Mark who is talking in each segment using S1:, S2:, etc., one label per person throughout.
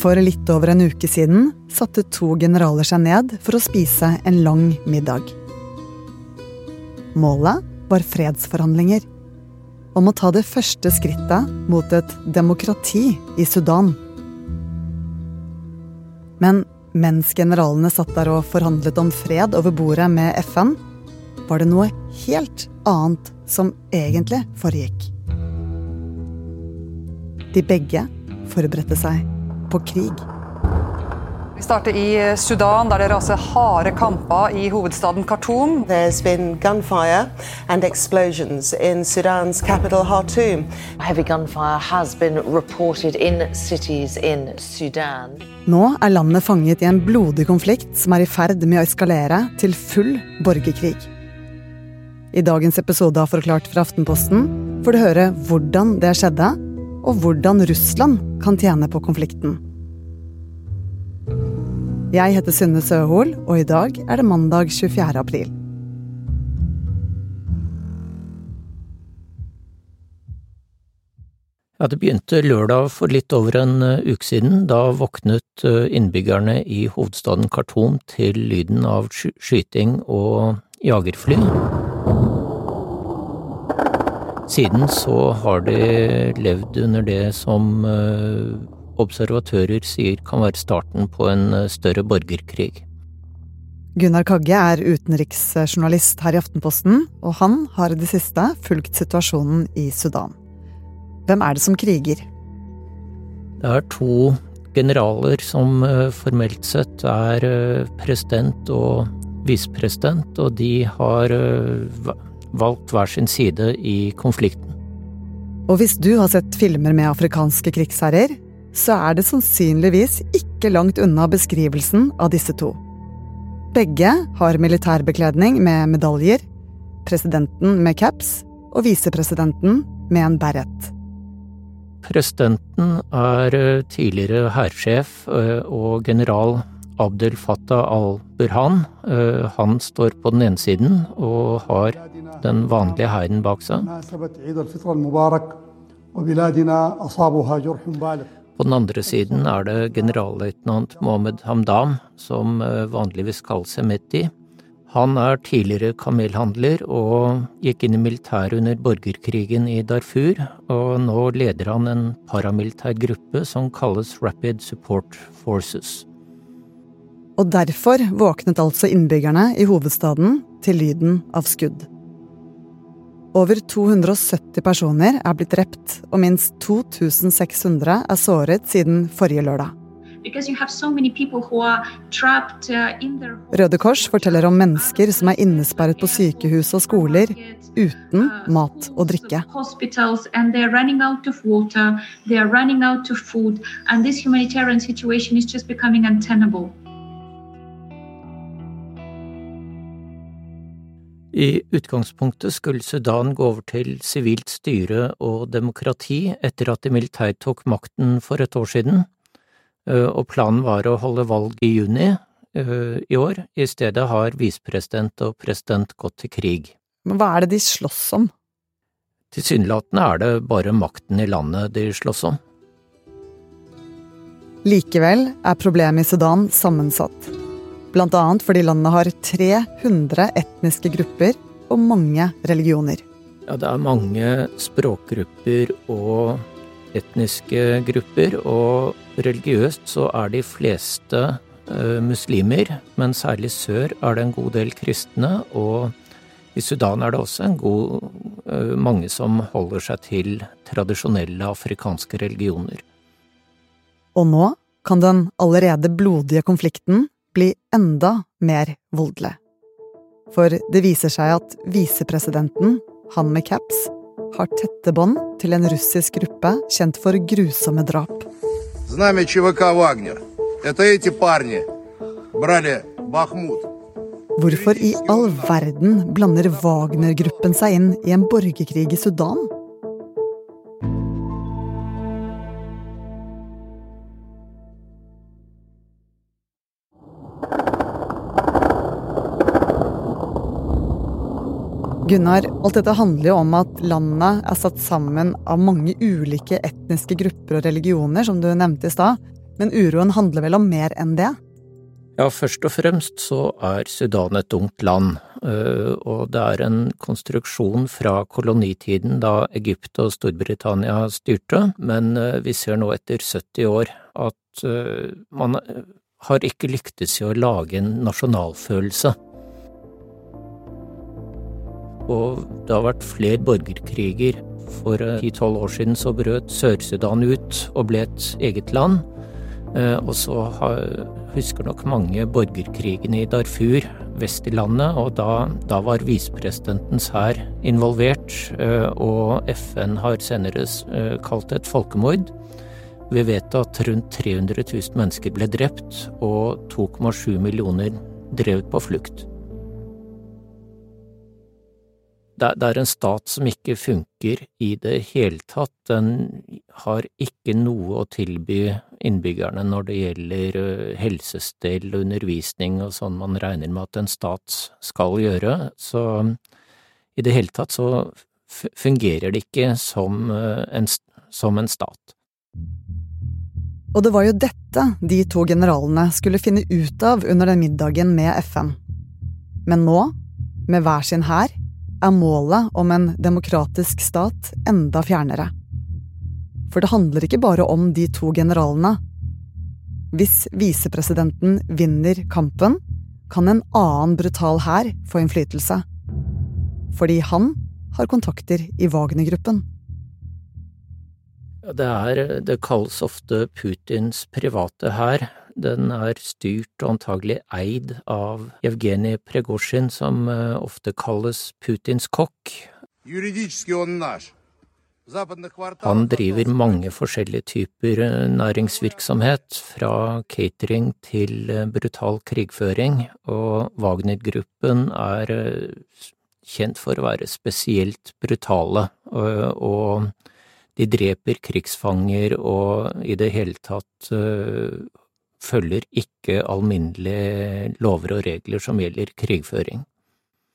S1: For litt over en uke siden satte to generaler seg ned for å spise en lang middag. Målet var fredsforhandlinger. Om å ta det første skrittet mot et demokrati i Sudan. Men mens generalene satt der og forhandlet om fred over bordet med FN, var det noe helt annet som egentlig foregikk. De begge forberedte seg på krig.
S2: Vi starter i Sudan, der det raser harde kamper i hovedstaden Khartoum.
S3: There's been gunfire and explosions in Sudan's capital, Khartoum.
S4: Heavy gunfire has been reported in cities in Sudan.
S1: Nå er landet fanget i en blodig konflikt som er i ferd med å eskalere til full borgerkrig. I dagens episode av Forklart fra Aftenposten får du høre hvordan det skjedde, og hvordan Russland kan tjene på konflikten. Jeg heter Synne Søhol, og i dag er det mandag 24. april.
S5: Ja, Det begynte lørdag for litt over en eh, uke siden. Da våknet eh, innbyggerne i hovedstaden Khartoum til lyden av skyting og jagerfly. Siden så har de levd under det som eh, observatører sier kan være starten på en større borgerkrig.
S1: Gunnar Kagge er utenriksjournalist her i Aftenposten, og han har i det siste fulgt situasjonen i Sudan. Hvem er det som kriger?
S5: Det er to generaler som formelt sett er president og visepresident, og de har valgt hver sin side i konflikten.
S1: Og hvis du har sett filmer med afrikanske krigsherrer, så er det sannsynligvis ikke langt unna beskrivelsen av disse to. Begge har militærbekledning med medaljer, presidenten med caps og visepresidenten med en beret.
S5: Presidenten er tidligere hærsjef og general Abdel Fattah al-Burhan. Han står på den ene siden og har den vanlige hæren bak seg. På den andre siden er det generalløytnant Mohammed Hamdam, som vanligvis kalles Hemeti. Han er tidligere kamelhandler og gikk inn i militæret under borgerkrigen i Darfur, og nå leder han en paramilitær gruppe som kalles Rapid Support Forces.
S1: Og derfor våknet altså innbyggerne i hovedstaden til lyden av skudd. Over 270 personer er blitt drept, og minst 2600 er såret siden forrige lørdag. Røde Kors forteller om mennesker som er innesperret på sykehus og skoler uten mat og drikke.
S5: I utgangspunktet skulle Sudan gå over til sivilt styre og demokrati etter at de militært tok makten for et år siden, og planen var å holde valg i juni i år. I stedet har visepresident og president gått til krig.
S1: Men hva er det de slåss om?
S5: Tilsynelatende er det bare makten i landet de slåss om.
S1: Likevel er problemet i Sudan sammensatt. Annet fordi landet har 300 etniske grupper og mange religioner.
S5: Ja, det er mange språkgrupper og etniske grupper, og religiøst så er de fleste uh, muslimer, men særlig sør er det en god del kristne, og i Sudan er det også en god uh, mange som holder seg til tradisjonelle afrikanske religioner.
S1: Og nå kan den allerede blodige konflikten bli enda mer voldelig. For det viser seg at visepresidenten, han med caps, har tette bånd til en russisk gruppe kjent for grusomme drap. Hvorfor i all verden blander Wagner-gruppen seg inn i en borgerkrig i Sudan? Gunnar, alt dette handler jo om at landet er satt sammen av mange ulike etniske grupper og religioner, som du nevnte i stad. Men uroen handler vel om mer enn det?
S5: Ja, først og fremst så er Sudan et ungt land, eh, og det er en konstruksjon fra kolonitiden da Egypt og Storbritannia styrte, men eh, vi ser nå etter 70 år at eh, man har ikke lyktes i å lage en nasjonalfølelse. Og det har vært flere borgerkriger. For ti–tolv år siden så brøt Sør-Sudan ut og ble et eget land. Og så husker nok mange borgerkrigene i Darfur, vest i landet, og da, da var visepresidentens hær involvert, eh, og FN har senere eh, kalt det et folkemord. Vi vet at rundt 300 000 mennesker ble drept, og 2,7 millioner drevet på flukt. Det, er en stat som ikke funker i det hele tatt. Den har ikke noe å tilby innbyggerne når det gjelder helsestell og undervisning og sånn man regner med at en stat skal gjøre. Så i det hele tatt så fungerer det ikke som en, som en stat.
S1: Og det var jo dette de to generalene skulle finne ut av under den middagen med FN. Men nå, med hver sin hær, er målet om en demokratisk stat enda fjernere. For det handler ikke bare om de to generalene. Hvis visepresidenten vinner kampen, kan en annen brutal hær få innflytelse. Fordi han har kontakter i Wagner-gruppen.
S5: Det, det kalles ofte Putins private hær, den er styrt og antagelig eid av Evgenij Pregosjin, som eh, ofte kalles Putins kokk. Han driver mange forskjellige typer eh, næringsvirksomhet, fra catering til eh, brutal krigføring, og Wagner-gruppen er kjent for å være spesielt brutale, og de dreper krigsfanger og i det hele tatt følger ikke alminnelige lover og regler som gjelder krigføring.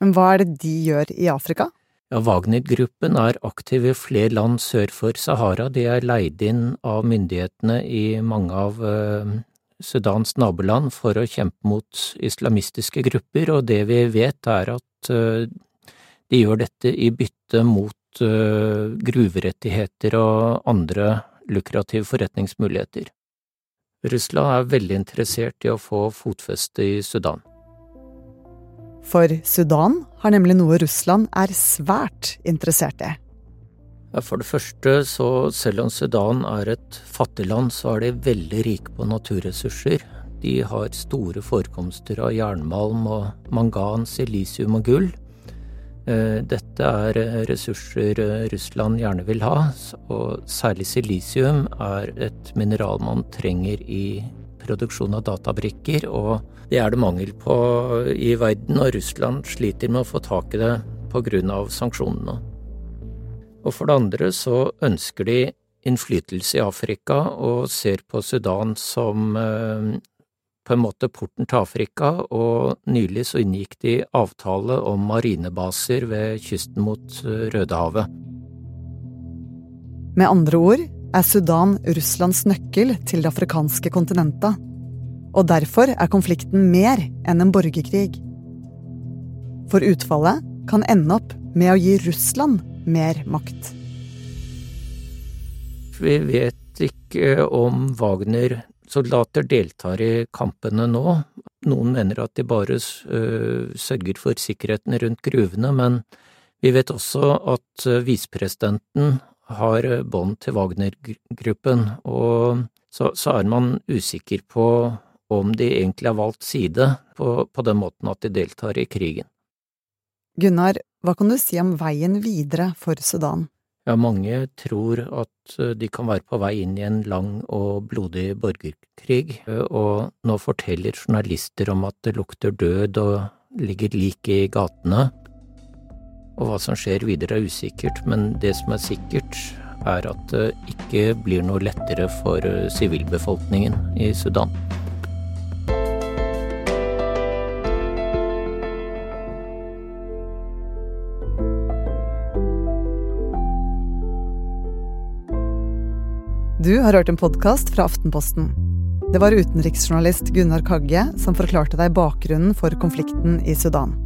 S1: Men hva er det de gjør i Afrika?
S5: Ja, Wagner-gruppen er aktiv i flere land sør for Sahara. De er leid inn av myndighetene i mange av uh, Sudans naboland for å kjempe mot islamistiske grupper, og det vi vet er at uh, de gjør dette i bytte mot uh, gruverettigheter og andre lukrative forretningsmuligheter. Russland er veldig interessert i å få fotfeste i Sudan.
S1: For Sudan har nemlig noe Russland er svært interessert i.
S5: For det første, så selv om Sudan er et fattig land, så er de veldig rike på naturressurser. De har store forekomster av jernmalm og mangan, silisium og gull. Eh, dette er eh, ressurser eh, Russland gjerne vil ha, og særlig silisium er et mineral man trenger i produksjon av databrikker, og det er det mangel på i verden, og Russland sliter med å få tak i det av sanksjonene. Og for det andre så ønsker de innflytelse i Afrika og ser på Sudan som på en måte porten til Afrika, og nylig så inngikk de avtale om marinebaser ved kysten mot eh, Rødehavet.
S1: Med andre ord er Sudan Russlands nøkkel til det afrikanske kontinentet. Og derfor er konflikten mer enn en borgerkrig. For utfallet kan ende opp med å gi Russland mer makt.
S5: Vi vet ikke om Wagner soldater deltar i kampene nå. Noen mener at de bare sørger for sikkerheten rundt gruvene, men vi vet også at visepresidenten har bånd til Wagner-gruppen, og så, så, er man usikker på om de egentlig har valgt side på, på den måten at de deltar i krigen.
S1: Gunnar, hva kan du si om veien videre for Sudan?
S5: Ja, mange tror at eh, de kan være på vei inn i en lang og blodig borgerkrig, eh, og nå forteller journalister om at det lukter død og ligger lik i gatene. Og hva som skjer videre er usikkert, men det som er sikkert, er at det ikke blir noe lettere for eh, sivilbefolkningen i Sudan.
S1: Du har hørt en podkast fra Aftenposten. Det var utenriksjournalist Gunnar Kagge som forklarte deg bakgrunnen for konflikten i Sudan.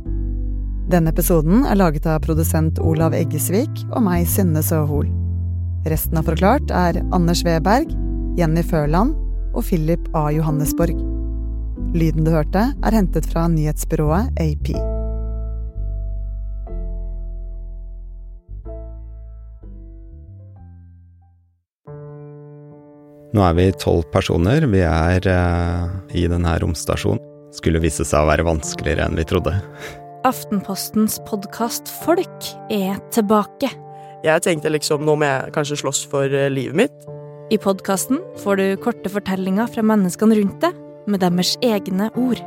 S1: Denne episoden er laget av produsent Olav Eggesvik og meg, Synne Søhol. Resten av Forklart er Anders Weberg, Jenny Førland og Philip A. Johannesborg. Lyden du hørte, er hentet fra nyhetsbyrået AP.
S6: Nå er vi tolv personer. Vi er uh, i denne romstasjonen. Skulle vise seg å være vanskeligere enn vi trodde.
S7: Aftenpostens podkast Folk er tilbake.
S8: Jeg tenkte liksom nå må jeg kanskje slåss for eh, livet mitt.
S7: I podkasten får du korte fortellinger fra menneskene rundt deg, med deres egne ord.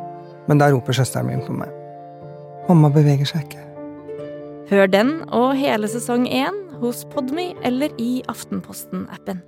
S9: Men da roper søsteren min på meg. Mamma beveger seg ikke.
S7: Hør den og hele sesong én hos Podmy eller i Aftenposten-appen.